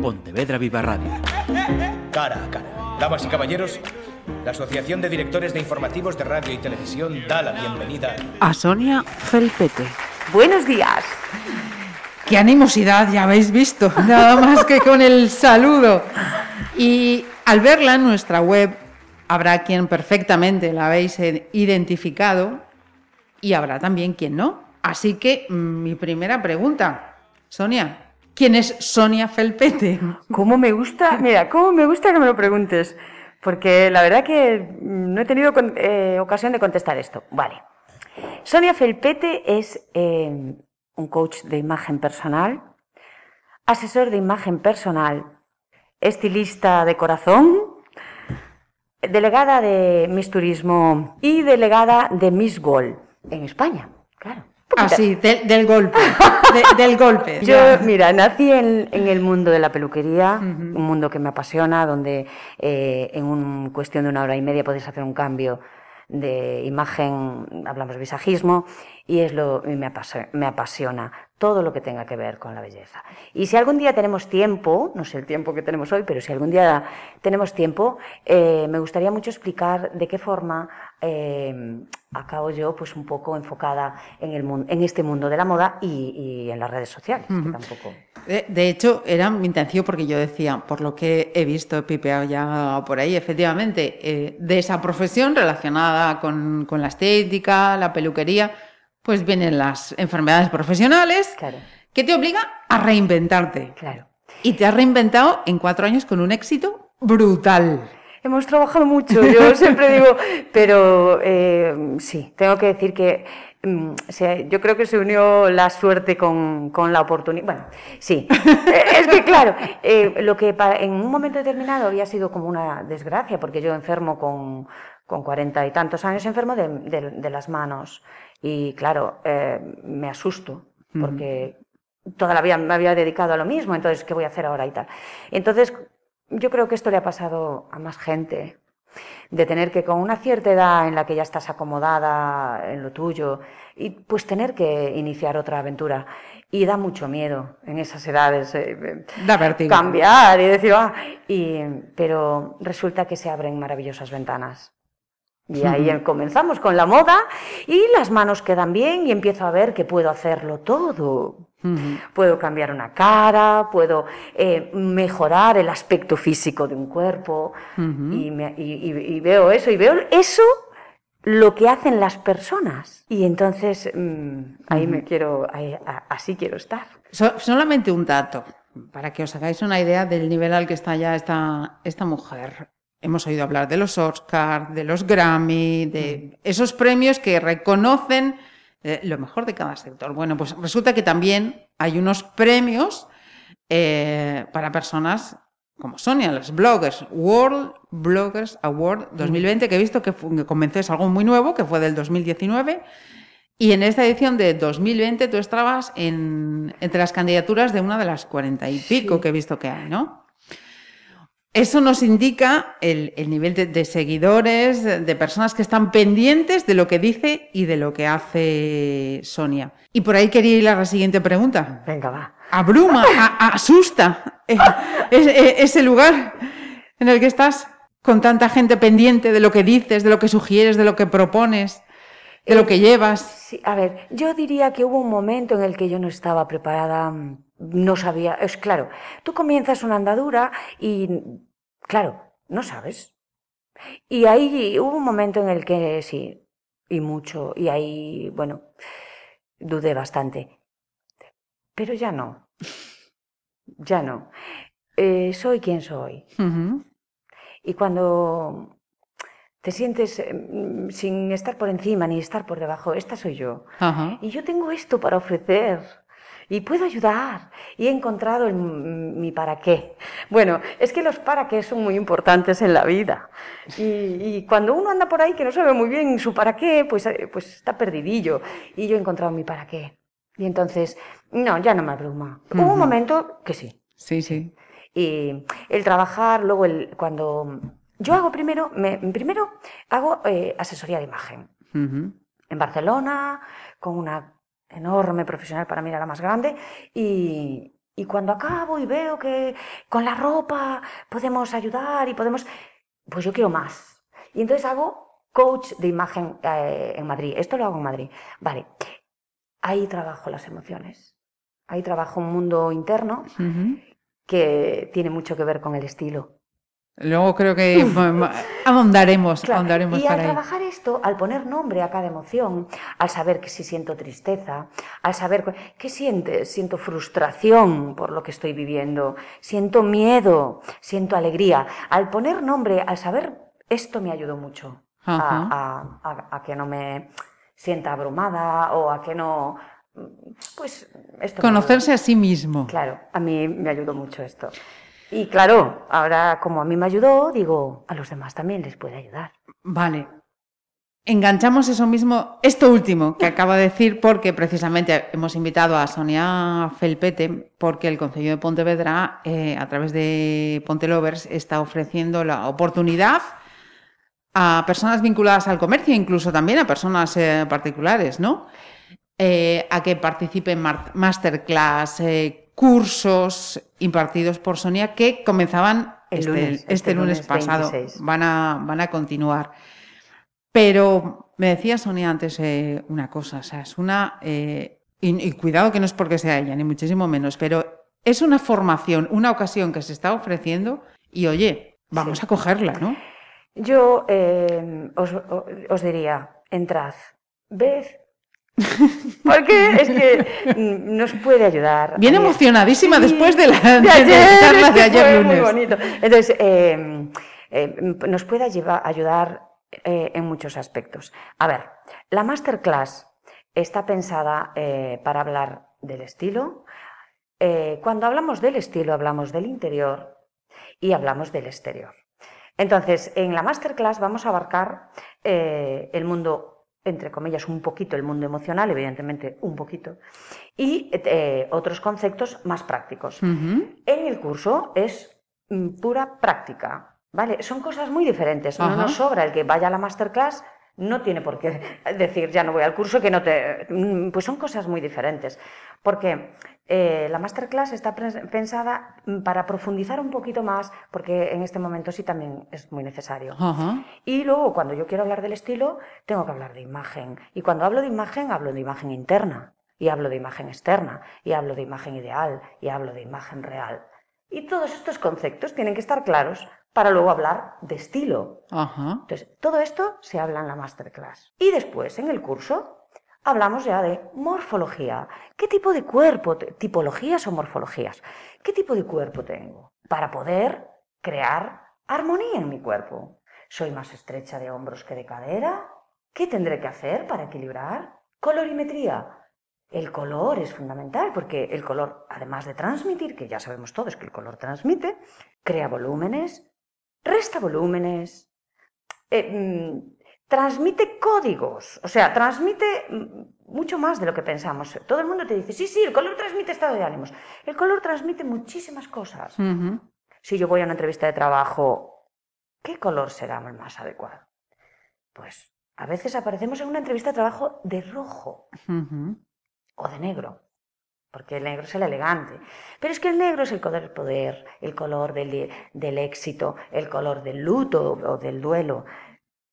Pontevedra Viva Radio. Cara a cara. Damas y caballeros, la Asociación de Directores de Informativos de Radio y Televisión da la bienvenida a Sonia Felpete. Buenos días. Qué animosidad, ya habéis visto, nada más que con el saludo. Y al verla en nuestra web, habrá quien perfectamente la habéis identificado y habrá también quien no. Así que mm, mi primera pregunta, Sonia, ¿quién es Sonia Felpete? ¿Cómo me gusta? Mira, ¿cómo me gusta que me lo preguntes? Porque la verdad que no he tenido eh, ocasión de contestar esto. Vale. Sonia Felpete es eh, un coach de imagen personal, asesor de imagen personal, estilista de corazón, delegada de Miss Turismo y delegada de Miss Gol en España, claro. Ah, sí, del golpe. del golpe. Yo, mira, nací en, el mundo de la peluquería, un mundo que me apasiona, donde eh, en un, cuestión de una hora y media podéis hacer un cambio de imagen, hablamos de visajismo, y es lo me apasiona, me apasiona todo lo que tenga que ver con la belleza. Y si algún día tenemos tiempo, no sé el tiempo que tenemos hoy, pero si algún día tenemos tiempo, eh, me gustaría mucho explicar de qué forma eh, acabo yo pues un poco enfocada en, el mundo, en este mundo de la moda y, en las redes sociales. tampoco... de, hecho, era mi intención porque yo decía, por lo que he visto, pipeado ya por ahí, efectivamente, eh, de esa profesión relacionada con, con la estética, la peluquería, pues vienen las enfermedades profesionales que te obliga a reinventarte. Claro. Y te has reinventado en cuatro años con un éxito brutal. Hemos trabajado mucho, yo siempre digo, pero eh, sí, tengo que decir que mm, yo creo que se unió la suerte con, la oportunidad. Bueno, sí, eh, es que claro, eh, lo que en un momento determinado había sido como una desgracia, porque yo enfermo con, cuarenta y tantos años, enfermo de las manos. Y claro, eh, me asusto porque toda la vida me había dedicado a lo mismo, entonces, ¿qué voy a hacer ahora y tal? Entonces, yo creo que esto le ha pasado a más gente, de tener que con una cierta edad en la que ya estás acomodada en lo tuyo, y pues tener que iniciar otra aventura. Y da mucho miedo en esas edades. Eh, da Cambiar y decir, ah, y, pero resulta que se abren maravillosas ventanas. Y ahí comenzamos con la moda y las manos quedan bien y empiezo a ver que puedo hacerlo todo. Puedo cambiar una cara, puedo eh, mejorar el aspecto físico de un cuerpo y, veo eso y veo eso lo que hacen las personas. Y entonces mm, ahí me quiero, así quiero estar. solamente un dato, para que os hagáis una idea del nivel al que está ya esta, esta mujer. Hemos oído hablar de los Oscars, de los Grammy, de esos premios que reconocen eh, lo mejor de cada sector. Bueno, pues resulta que también hay unos premios eh, para personas como Sonia, los bloggers, World Bloggers Award 2020, que he visto que, comenzó, es algo muy nuevo, que fue del 2019. Y en esta edición de 2020 tú estabas en, entre las candidaturas de una de las cuarenta y pico que he visto que hay, ¿no? Eso nos indica el, nivel de, seguidores, de, personas que están pendientes de lo que dice y de lo que hace Sonia. Y por ahí quería ir a la siguiente pregunta. Venga, va. Abruma, asusta eh, eh, ese lugar en el que estás con tanta gente pendiente de lo que dices, de lo que sugieres, de lo que propones, de lo que llevas. Sí, a ver, yo diría que hubo un momento en el que yo no estaba preparada mm, no sabía, es claro, tú comienzas una andadura y, claro, no sabes. Y ahí hubo un momento en el que sí, y mucho, y ahí, bueno, dudé bastante. Pero ya no, ya no. Eh, soy quien soy. Y cuando te sientes eh, sin estar por encima ni estar por debajo, esta soy yo. Y yo tengo esto para ofrecer y puedo ayudar y he encontrado mi para qué. Bueno, es que los para qué son muy importantes en la vida y, cuando uno anda por ahí que no sabe muy bien su para qué, pues, eh, pues está perdidillo y yo he encontrado mi para qué. Y entonces, no, ya no me abruma. Hubo un momento que sí. Sí, sí. Y el trabajar, luego el, cuando... Yo hago primero, me, primero hago eh, asesoría de imagen. En Barcelona, con una enorme profesional, para mí era la más grande, y, Y cuando acabo y veo que con la ropa podemos ayudar y podemos, pues yo quiero más. Y entonces hago coach de imagen eh, en Madrid. Esto lo hago en Madrid. Vale, ahí trabajo las emociones. Ahí trabajo un mundo interno que tiene mucho que ver con el estilo. Luego creo que ahondaremos, ahondaremos y al trabajar esto, al poner nombre a cada emoción, al saber que si siento tristeza, al saber qué sientes, siento frustración por lo que estoy viviendo, siento miedo, siento alegría, al poner nombre, al saber esto me ayudó mucho a, que no me sienta abrumada o a que no pues esto conocerse a sí mismo. Claro, a mí me ayudó mucho esto. Y claro, ahora como a mí me ayudó, digo, a los demás también les puede ayudar. Vale. Enganchamos eso mismo, esto último que acaba de decir, porque precisamente hemos invitado a Sonia Felpete, porque el Consejo de Pontevedra, eh, a través de Pontelovers, está ofreciendo la oportunidad a personas vinculadas al comercio, incluso también a personas eh, particulares, ¿no? Eh, a que participen en masterclass, cursos impartidos por Sonia que comenzaban este, este, este, lunes, pasado. Van a, van a continuar. Pero me decía Sonia antes eh, una cosa, o sea, es una... Eh, y, cuidado que no es porque sea ella, ni muchísimo menos, pero es una formación, una ocasión que se está ofreciendo y oye, vamos a cogerla, ¿no? Yo eh, os, os, diría, entrad, ved porque es que nos puede ayudar. Bien emocionadísima después de la, de charla de ayer lunes. Muy bonito. Entonces, em, em, nos puede ayudar eh, en muchos aspectos. A ver, la masterclass está pensada eh, para hablar del estilo. Eh, cuando hablamos del estilo, hablamos del interior y hablamos del exterior. Entonces, en la masterclass vamos a abarcar el mundo entre comillas, un poquito el mundo emocional, evidentemente un poquito, y eh, otros conceptos más prácticos. En el curso es mm, pura práctica, ¿vale? Son cosas muy diferentes. No nos sobra el que vaya a la masterclass, no tiene por qué decir ya no voy al curso, que no te... Mm, pues son cosas muy diferentes. Porque eh, la masterclass está pensada mm, para profundizar un poquito más, porque en este momento sí también es muy necesario. Y luego, cuando yo quiero hablar del estilo, tengo que hablar de imagen. Y cuando hablo de imagen, hablo de imagen interna, y hablo de imagen externa, y hablo de imagen ideal, y hablo de imagen real. Y todos estos conceptos tienen que estar claros para luego hablar de estilo. Entonces, todo esto se habla en la masterclass. Y después, en el curso, hablamos ya de morfología. ¿Qué tipo de cuerpo, tipologías o morfologías? ¿Qué tipo de cuerpo tengo? Para poder crear armonía en mi cuerpo. ¿Soy más estrecha de hombros que de cadera? ¿Qué tendré que hacer para equilibrar? Colorimetría. El color es fundamental porque el color, además de transmitir, que ya sabemos todos que el color transmite, crea volúmenes, resta volúmenes, eh, mm, transmite códigos, o sea, transmite mucho más de lo que pensamos. Todo el mundo te dice, sí, sí, el color transmite estado de ánimos. El color transmite muchísimas cosas. Si yo voy a una entrevista de trabajo, ¿qué color será el más adecuado? Pues a veces aparecemos en una entrevista de trabajo de rojo o de negro, porque el negro es el elegante. Pero es que el negro es el color del poder, el color del, del éxito, el color del luto o del duelo.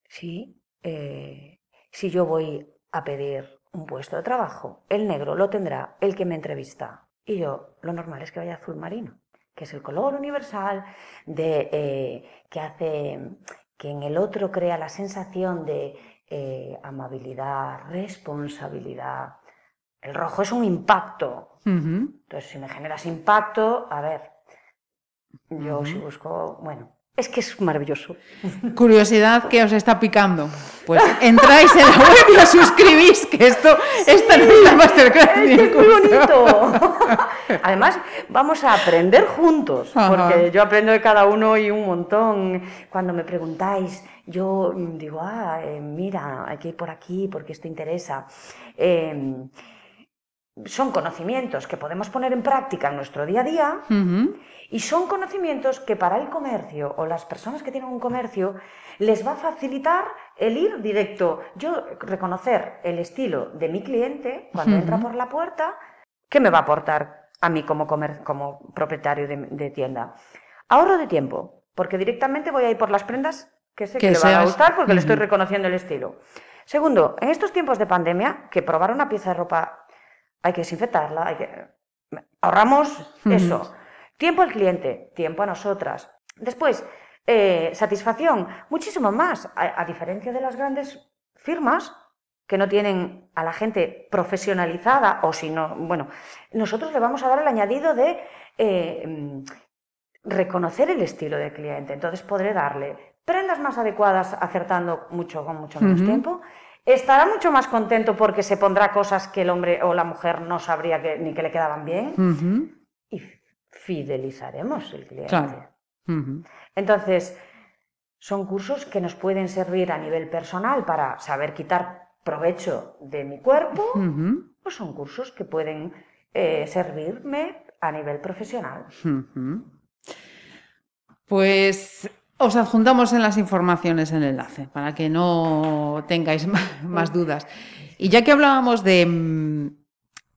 Sí, eh, si yo voy a pedir un puesto de trabajo, el negro lo tendrá el que me entrevista. Y yo, lo normal es que vaya azul marino, que es el color universal de, eh, que hace que en el otro crea la sensación de eh, amabilidad, responsabilidad. El rojo es un impacto. Entonces, si me generas impacto, a ver, yo si busco, bueno, es que es maravilloso. Curiosidad que os está picando. Pues entráis en la web y os suscribís, que esto, esta no es la masterclass. Es, muy bonito. Además, vamos a aprender juntos, porque yo aprendo de cada uno y un montón. Cuando me preguntáis, yo digo, ah, eh, mira, hay que ir por aquí porque esto interesa. Em, son conocimientos que podemos poner en práctica en nuestro día a día. Y son conocimientos que para el comercio o las personas que tienen un comercio les va a facilitar el ir directo. Yo reconocer el estilo de mi cliente cuando entra por la puerta, ¿qué me va a aportar? a mí como, comer, como propietario de, de tienda? Ahorro de tiempo, porque directamente voy a ir por las prendas que sé que, Que le van a gustar porque le estoy reconociendo el estilo. Segundo, en estos tiempos de pandemia, que probar una pieza de ropa hay que desinfectarla, hay que... ahorramos eso. Tiempo al cliente, tiempo a nosotras. Después, eh, satisfacción, muchísimo más, a, a diferencia de las grandes firmas que no tienen a la gente profesionalizada o si no, bueno, nosotros le vamos a dar el añadido de eh, reconocer el estilo del cliente. Entonces podré darle prendas más adecuadas acertando mucho con mucho menos tiempo. Estará mucho más contento porque se pondrá cosas que el hombre o la mujer no sabría que, ni que le quedaban bien. Y fidelizaremos el cliente. Claro. Entonces, son cursos que nos pueden servir a nivel personal para saber quitar provecho de mi cuerpo, o son cursos que pueden eh, servirme a nivel profesional. Pues os adjuntamos en las informaciones el enlace para que no tengáis más dudas. Y ya que hablábamos de, mm,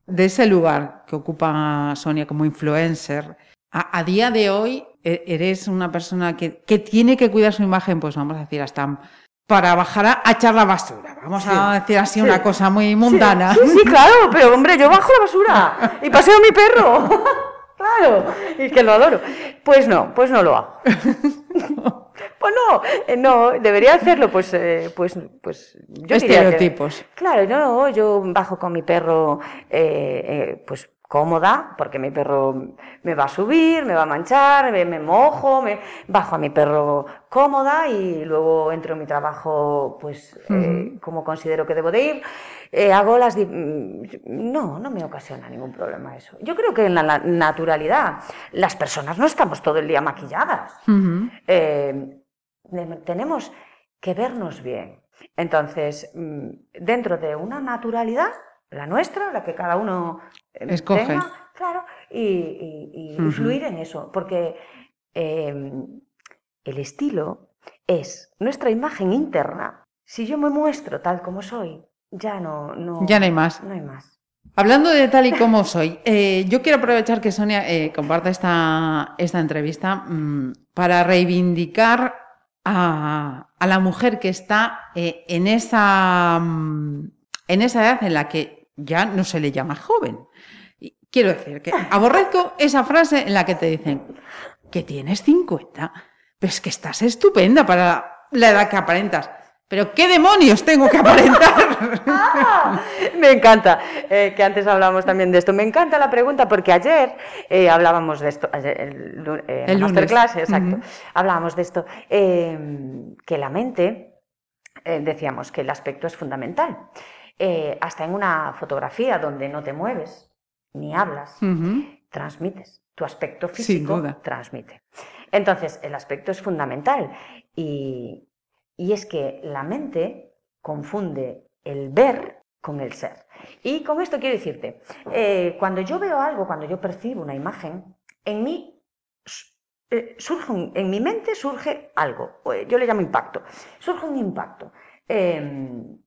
de ese lugar que ocupa Sonia como influencer, a, a día de hoy e- eres una persona que, que tiene que cuidar su imagen, pues vamos a decir, hasta para bajar a, a echar la basura. Vamos a decir así sí. una cosa muy mundana. Sí, sí, sí, claro, pero hombre, yo bajo la basura y paseo a mi perro. claro, y que lo adoro. Pues no, pues no lo hago. pues no, eh, no, debería hacerlo, pues, eh, pues, pues yo diría que- Estereotipos. Claro, no, yo bajo con mi perro, eh, eh, pues cómoda, porque mi perro me va a subir, me va a manchar, me, me mojo, me bajo a mi perro cómoda y luego entro en mi trabajo, pues eh, como considero que debo de ir. Eh, hago las... mm, No, no me ocasiona ningún problema eso. Yo creo que en la na- naturalidad las personas no estamos todo el día maquilladas. Eh, tenemos que vernos bien. Entonces, mm, dentro de una naturalidad, la nuestra, la que cada uno eh, Escoge. tenga, claro, y, y- fluir en eso, porque eh, el estilo es nuestra imagen interna. Si yo me muestro tal como soy, ya no, no, Ya no hay más. no hay más. Hablando de tal y como soy, eh, yo quiero aprovechar que Sonia eh, comparta esta, esta entrevista mm, para reivindicar a, a la mujer que está eh, en, esa, mm, en esa edad en la que ya no se le llama joven. Y Quiero decir que aborrezco esa frase en la que te dicen que tienes 50, pero es que estás estupenda para la edad que aparentas. Pero ¿qué demonios tengo que aparentar? Ah, me encanta, eh, que antes hablábamos también de esto. Me encanta la pregunta porque ayer eh, hablábamos de esto, ayer, el, eh, en El lunes. masterclass, exacto, hablábamos de esto, eh, que la mente, decíamos que el aspecto es fundamental. Hasta en una fotografía donde no te mueves ni hablas, transmites. Tu aspecto físico transmite. Entonces, el aspecto es fundamental. Y, y es que la mente confunde el ver con el ser. Y con esto quiero decirte, eh, cuando yo veo algo, cuando yo percibo una imagen, en mí eh, surge en mi mente surge algo. eh, Yo le llamo impacto. Surge un impacto. Em,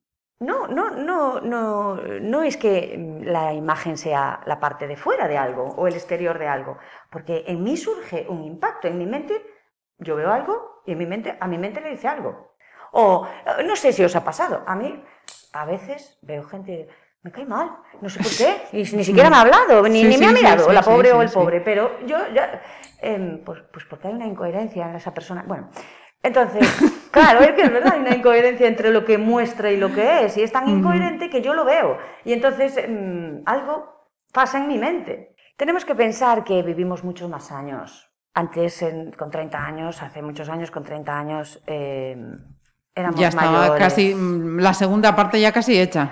no, no, no, no, no es que mm, la imagen sea la parte de fuera de algo o el exterior de algo, porque en mí surge un impacto, en mi mente yo veo algo y en mi mente, a mi mente le dice algo. O eh, no sé si os ha pasado, a mí a veces veo gente, me cae mal, no sé por qué, y ni siquiera me ha hablado, ni, Sí, ni me sí, ha mirado, sí, la pobre o el pobre, pero yo ya, em, pues, pues porque hay una incoherencia en esa persona. Bueno, entonces, claro, es que es verdad, hay una incoherencia entre lo que muestra y lo que es, y es tan incoherente que yo lo veo. Y entonces em, algo pasa en mi mente. Tenemos que pensar que vivimos muchos más años. Antes, en- con 30 años, hace muchos años, con 30 años, em, éramos Ya estaba mayores. casi, mm, la segunda parte ya casi hecha.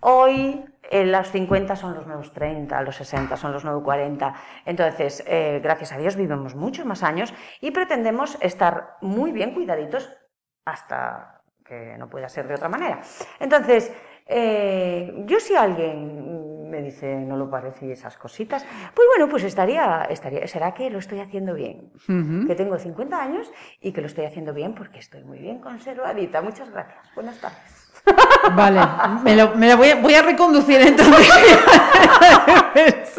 Hoy eh, los 50 son los nuevos 30, los 60 son los nuevos 40. Entonces, eh, gracias a Dios vivimos muchos más años y pretendemos estar muy bien cuidaditos hasta que no pueda ser de otra manera. Entonces, eh, yo si alguien me dice no lo parece y esas cositas, pues bueno, pues estaría, estaría, será que lo estoy haciendo bien. Que tengo 50 años y que lo estoy haciendo bien porque estoy muy bien conservadita. Muchas gracias. Buenas tardes. Vale, me lo, me lo voy, a, voy a reconducir entonces.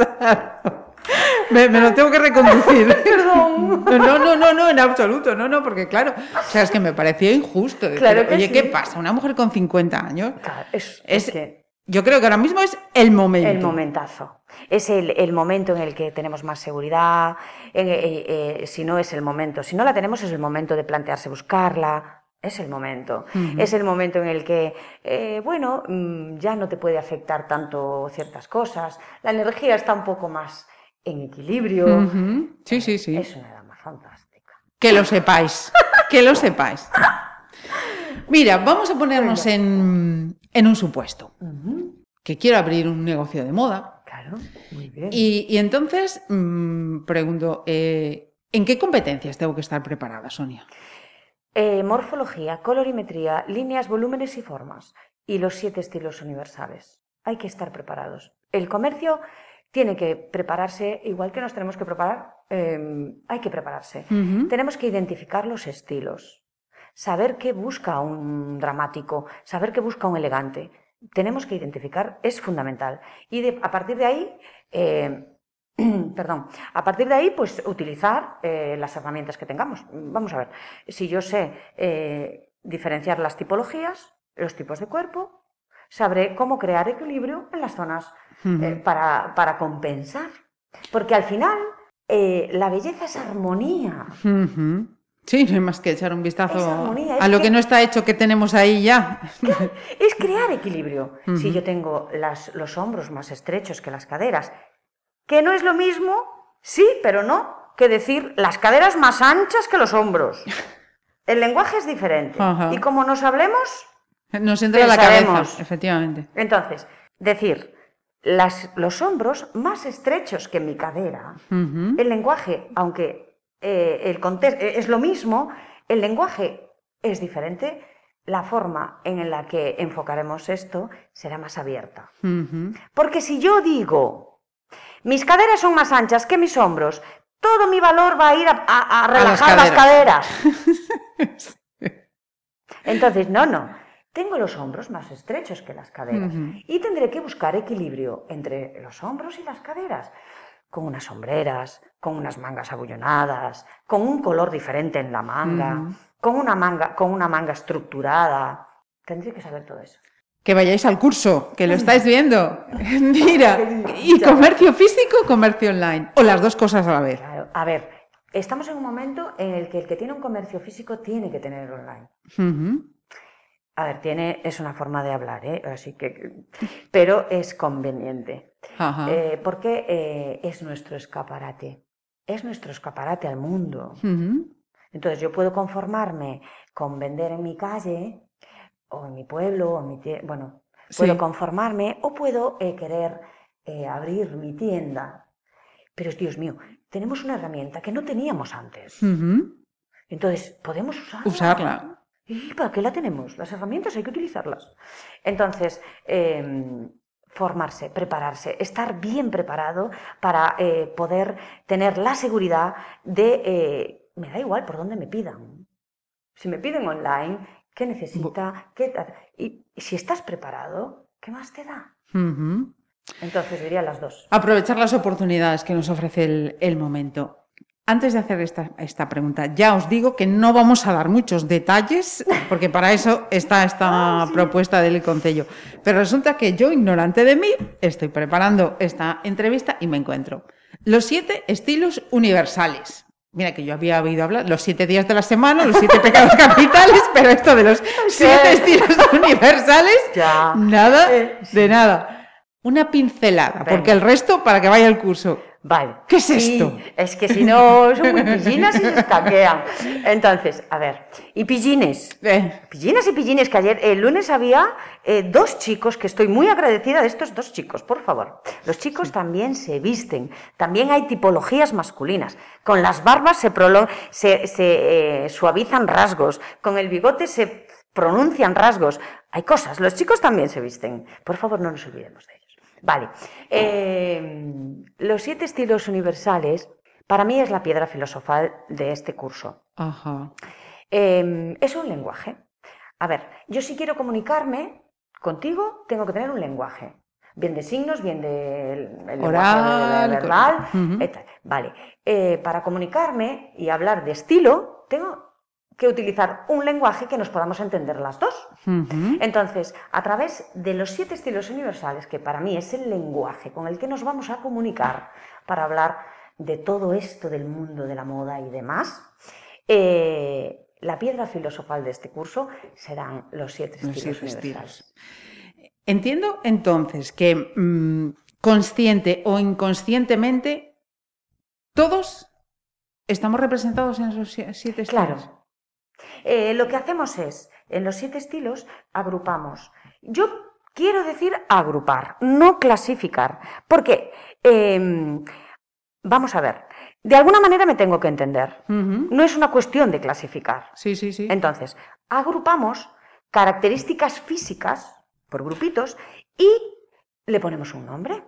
Me, me lo tengo que reconducir. Perdón. No, no, no, no, en absoluto, no, no, porque claro, o sea, es que me parecía injusto. decir, Claro que Oye, sí. ¿qué pasa? Una mujer con 50 años. Claro, es, Es, es que yo creo que ahora mismo es el momento. el momentazo. Es el, el momento en el que tenemos más seguridad. eh, eh, si no es el momento, si no la tenemos, es el momento de plantearse buscarla. Es el momento. Es el momento en el que, eh, bueno, mm, ya no te puede afectar tanto ciertas cosas. La energía está un poco más en equilibrio. Sí, sí, sí. Es una edad más fantástica. Que lo sepáis, que lo sepáis. Mira, vamos a ponernos en, en un supuesto. Que quiero abrir un negocio de moda. Claro, muy bien. Y, y entonces mm, pregunto, eh, ¿en qué competencias tengo que estar preparada, Sonia? Eh, morfología, colorimetría, líneas, volúmenes y formas. Y los siete estilos universales. Hay que estar preparados. El comercio tiene que prepararse, igual que nos tenemos que preparar, eh, hay que prepararse. Tenemos que identificar los estilos, saber qué busca un dramático, saber qué busca un elegante. Tenemos que identificar, es fundamental. Y de- a partir de ahí, eh, perdón, a partir de ahí, pues utilizar eh, las herramientas que tengamos. Vamos a ver, si yo sé eh, diferenciar las tipologías, los tipos de cuerpo, sabré cómo crear equilibrio en las zonas eh, para, para compensar. Porque al final, eh, la belleza es armonía. Sí, no hay más que echar un vistazo armonía, a lo que- que no está hecho que tenemos ahí ya. Es crear equilibrio. Si yo tengo las- los hombros más estrechos que las caderas, que no es lo mismo, sí, pero no, que decir las caderas más anchas que los hombros. El lenguaje es diferente. Y como nos hablemos, Nos entra la cabeza, efectivamente. entonces, decir las- los hombros más estrechos que mi cadera, el lenguaje, aunque eh, el contexto es lo mismo, el lenguaje es diferente, la forma en la que enfocaremos esto será más abierta. Porque si yo digo, mis caderas son más anchas que mis hombros, todo mi valor va a ir a, a- a relajar las caderas. Entonces, no, no. Tengo los hombros más estrechos que las caderas y tendré que buscar equilibrio entre los hombros y las caderas, con unas sombreras, con unas mangas abullonadas, con un color diferente en la manga, con una manga, con una manga estructurada. Tendré que saber todo eso. Que vayáis al curso, que lo estáis viendo. Mira, ¿y comercio físico comercio online? O las dos cosas a la vez. Claro. A ver, estamos en un momento en el que el que tiene un comercio físico tiene que tener online. A ver, tiene, es una forma de hablar, ¿eh? Así que, pero es conveniente. Eh, porque eh, es nuestro escaparate. Es nuestro escaparate al mundo. Entonces yo puedo conformarme con vender en mi calle o en mi pueblo, o en mi tie- bueno, puedo Sí. conformarme o puedo eh, querer eh, abrir mi tienda. Pero Dios mío, tenemos una herramienta que no teníamos antes. Entonces, podemos usarla. Usarla. ¿Y para qué la tenemos? Las herramientas hay que utilizarlas. Entonces, eh, formarse, prepararse, estar bien preparado para eh, poder tener la seguridad de, eh, me da igual por dónde me pidan. Si me piden online, ¿qué necesita? ¿Qué y, y si estás preparado, ¿qué más te da? Entonces diría las dos. Aprovechar las oportunidades que nos ofrece el, el momento. Antes de hacer esta, esta pregunta, ya os digo que no vamos a dar muchos detalles, porque para eso está esta propuesta del Concello. Pero resulta que yo, ignorante de mí, estoy preparando esta entrevista y me encuentro. Los siete estilos universales. Mira que yo había oído hablar, los siete días de la semana, los siete pecados capitales, pero esto de los siete estilos universales, Ya. nada Eh, de nada. Una pincelada, Venga. porque el resto para que vaya al curso. Vale. ¿Qué es Sí, esto? Es que si no, son muy pillinas y se escaquean. Entonces, a ver, y pillines. Eh, Pillinas y pillines, que ayer, el lunes había eh, dos chicos, que estoy muy agradecida de estos dos chicos, por favor. Los chicos también se visten, también hay tipologías masculinas. Con las barbas se, prolo- se, se, eh, suavizan rasgos, con el bigote se pronuncian rasgos. Hay cosas, los chicos también se visten. Por favor, no nos olvidemos de ellos. Vale. Eh, los siete estilos universales, para mí es la piedra filosofal de este curso. ajá. Eh, es un lenguaje. A ver, yo si quiero comunicarme contigo, tengo que tener un lenguaje. Bien de signos, bien de el Oral, verbal. Etc. Vale. Eh, para comunicarme y hablar de estilo, tengo que utilizar un lenguaje que nos podamos entender las dos. Entonces, a través de los siete estilos universales, que para mí es el lenguaje con el que nos vamos a comunicar para hablar de todo esto del mundo de la moda y demás, eh, la piedra filosofal de este curso serán los siete Los estilos siete universales. estilos. Entiendo entonces que mm, consciente o inconscientemente todos estamos representados en esos sie- siete estilos. Claro. Eh, lo que hacemos es, en los siete estilos, agrupamos. Yo quiero decir agrupar, no clasificar. Porque, em, vamos a ver, de alguna manera me tengo que entender. No es una cuestión de clasificar. Sí, sí, sí. Entonces, agrupamos características físicas por grupitos y le ponemos un nombre.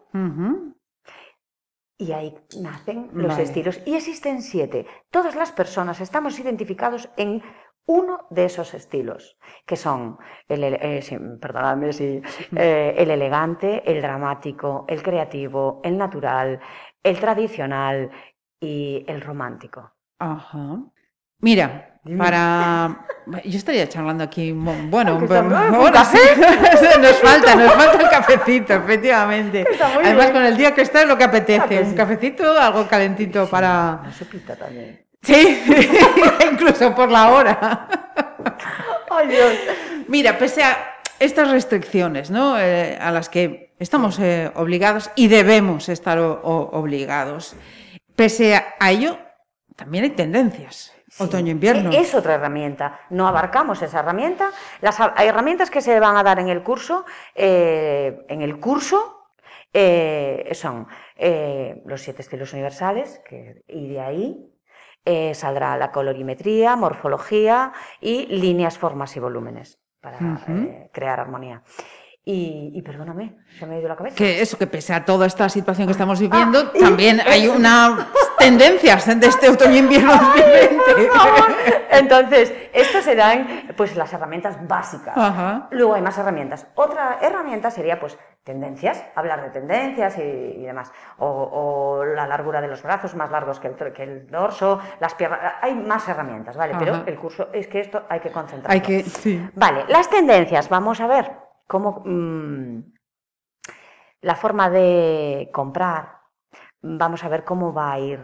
Y ahí nacen los Vale. estilos. Y existen siete. Todas las personas estamos identificados en uno de esos estilos, que son, el, eh, sí, perdonadme, sí, eh, el elegante, el dramático, el creativo, el natural, el tradicional y el romántico. Ajá. Mira, Dime. para... Yo estaría charlando aquí, bueno, ¿un café? sí. nos falta, nos falta el cafecito, efectivamente. Además, bien. con el día que está es lo que apetece, Ah, que un sí. cafecito, algo calentito para... Una sopita también. Sí, incluso por la hora. ¡Ay, Dios! Mira, pese a estas restricciones ¿no? Eh, a las que estamos eh, obligados y debemos estar o- o- obligados, pese a a ello, también hay tendencias. Sí. Otoño-invierno. E- Es otra herramienta. No abarcamos esa herramienta. Las herramientas que se van a dar en el curso, eh, en el curso, eh, son eh, los siete estilos universales, que, y de ahí eh, saldrá la colorimetría, morfología y líneas, formas y volúmenes para eh, crear armonía. Y, y perdóname, se me ha ido la cabeza. Que eso, que pese a toda esta situación que estamos viviendo, Ah, y- también hay unas tendencias de este otoño-invierno 2020. Por favor. Entonces, estas serán pues las herramientas básicas. Ajá. Luego hay más herramientas. Otra herramienta sería pues tendencias, hablar de tendencias y, y demás. O, o la largura de los brazos más largos que el, que el dorso, las piernas. Hay más herramientas, ¿vale? Pero el curso es que esto hay que concentrarlo. Hay que. Sí. Vale, las tendencias, vamos a ver cómo mm, la forma de comprar, vamos a ver cómo va a ir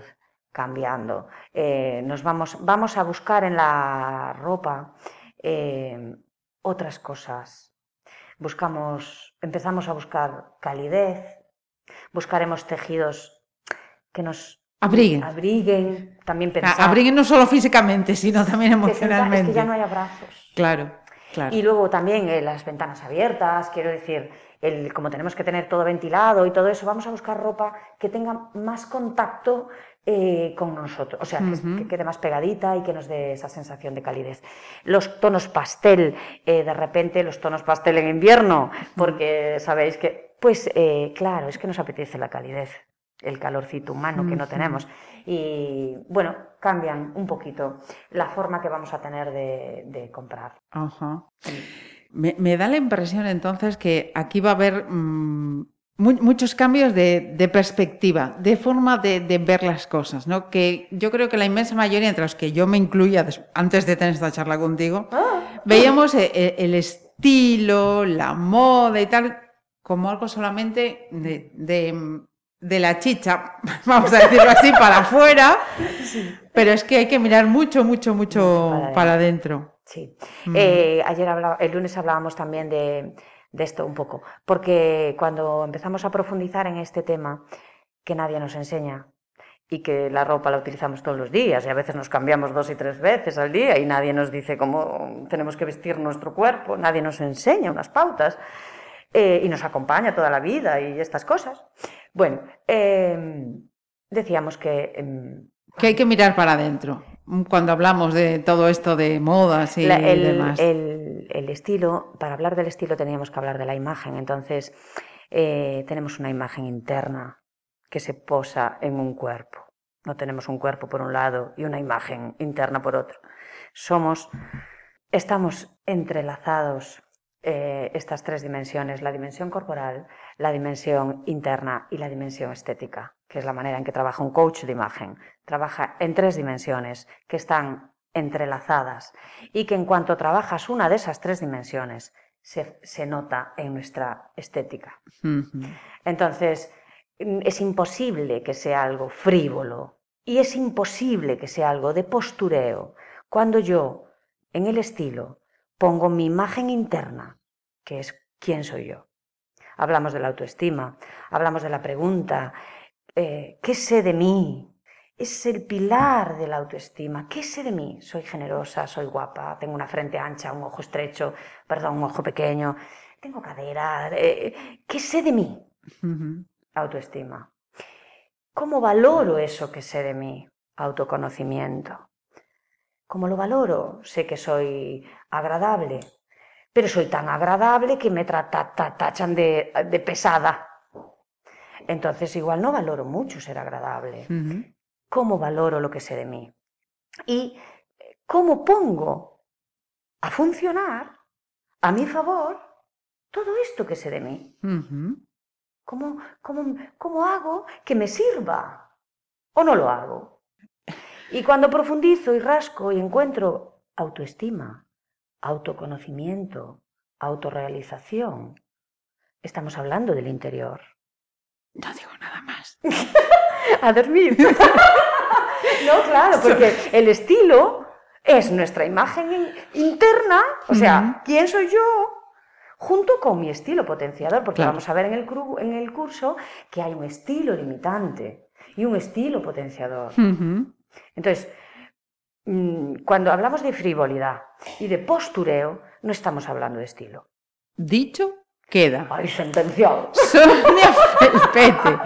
cambiando. Eh, nos vamos, vamos a buscar en la ropa eh, otras cosas. Buscamos, empezamos a buscar calidez, buscaremos tejidos que nos Abriguen. abriguen, también pensar Abriguen no solo físicamente, sino también emocionalmente. es que ya no hay abrazos. Claro, claro. Y luego también eh, las ventanas abiertas, quiero decir, el, como tenemos que tener todo ventilado y todo eso, vamos a buscar ropa que tenga más contacto eh, con nosotros, o sea, que quede más pegadita y que nos dé esa sensación de calidez. Los tonos pastel, eh, de repente los tonos pastel en invierno, porque sabéis que, pues eh, claro, es que nos apetece la calidez, el calorcito humano que no tenemos. Y bueno, cambian un poquito la forma que vamos a tener de, de comprar. Ajá. Me, me da la impresión entonces que aquí va a haber mm, mu- muchos cambios de, de perspectiva, de forma de, de ver las cosas, ¿no? Que yo creo que la inmensa mayoría, entre los que yo me incluya antes de tener esta charla contigo, veíamos e- e- el, estilo, la moda y tal, como algo solamente de, de- de la chicha, vamos a decirlo así, para afuera, pero es que hay que mirar mucho, mucho, mucho para adentro. Sí. Mm. Eh, ayer hablaba, el lunes hablábamos también de, de esto un poco, porque cuando empezamos a profundizar en este tema, que nadie nos enseña y que la ropa la utilizamos todos los días y a veces nos cambiamos dos y tres veces al día y nadie nos dice cómo tenemos que vestir nuestro cuerpo, nadie nos enseña unas pautas eh, y nos acompaña toda la vida y estas cosas. Bueno, eh, decíamos que... em, Que hay que mirar para adentro. Cuando hablamos de todo esto de modas y La- el, demás. el- el estilo, para hablar del estilo teníamos que hablar de la imagen. Entonces, eh, tenemos una imagen interna que se posa en un cuerpo. No tenemos un cuerpo por un lado y una imagen interna por otro. Somos, estamos entrelazados eh, estas tres dimensiones, la dimensión corporal, la dimensión interna y la dimensión estética, que es la manera en que trabaja un coach de imagen. Trabaja en tres dimensiones que están entrelazadas y que en cuanto trabajas una de esas tres dimensiones, se, se nota en nuestra estética. Entonces, es imposible que sea algo frívolo y es imposible que sea algo de postureo cuando yo, en el estilo, pongo mi imagen interna, que es quién soy yo. Hablamos de la autoestima, hablamos de la pregunta, eh, ¿qué sé de mí? Es el pilar de la autoestima. ¿Qué sé de mí? Soy generosa, soy guapa, tengo una frente ancha, un ojo estrecho, perdón, un ojo pequeño, tengo cadera. Eh, ¿Qué sé de mí? Autoestima. ¿Cómo valoro eso que sé de mí? Autoconocimiento. ¿Cómo lo valoro? Sé que soy agradable, pero soy tan agradable que me tachan de, de, pesada. Entonces igual no valoro mucho ser agradable. ¿Cómo valoro lo que sé de mí? Y cómo pongo a funcionar a mi favor todo esto que sé de mí. ¿Cómo, cómo, cómo hago que me sirva? ¿O no lo hago? Y cuando profundizo y rasco y encuentro autoestima, autoconocimiento, autorrealización, estamos hablando del interior. No digo nada más. A dormir. no, claro, porque el estilo es nuestra imagen interna, o sea, ¿quién soy yo? junto con mi estilo potenciador, porque vamos a ver en el, en el, curso que hay un estilo limitante y un estilo potenciador. Entonces, mm, cuando hablamos de frivolidad y de postureo, no estamos hablando de estilo. Dicho queda. ¡Ay, sentenciado! Sonia Felpete,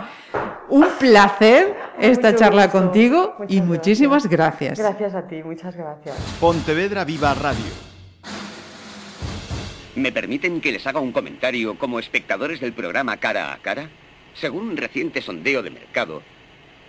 un placer esta charla contigo y muchísimas gracias. Gracias a ti, muchas gracias. Pontevedra Viva Radio. ¿Me permiten que les haga un comentario como espectadores del programa Cara a Cara? Según un reciente sondeo de mercado,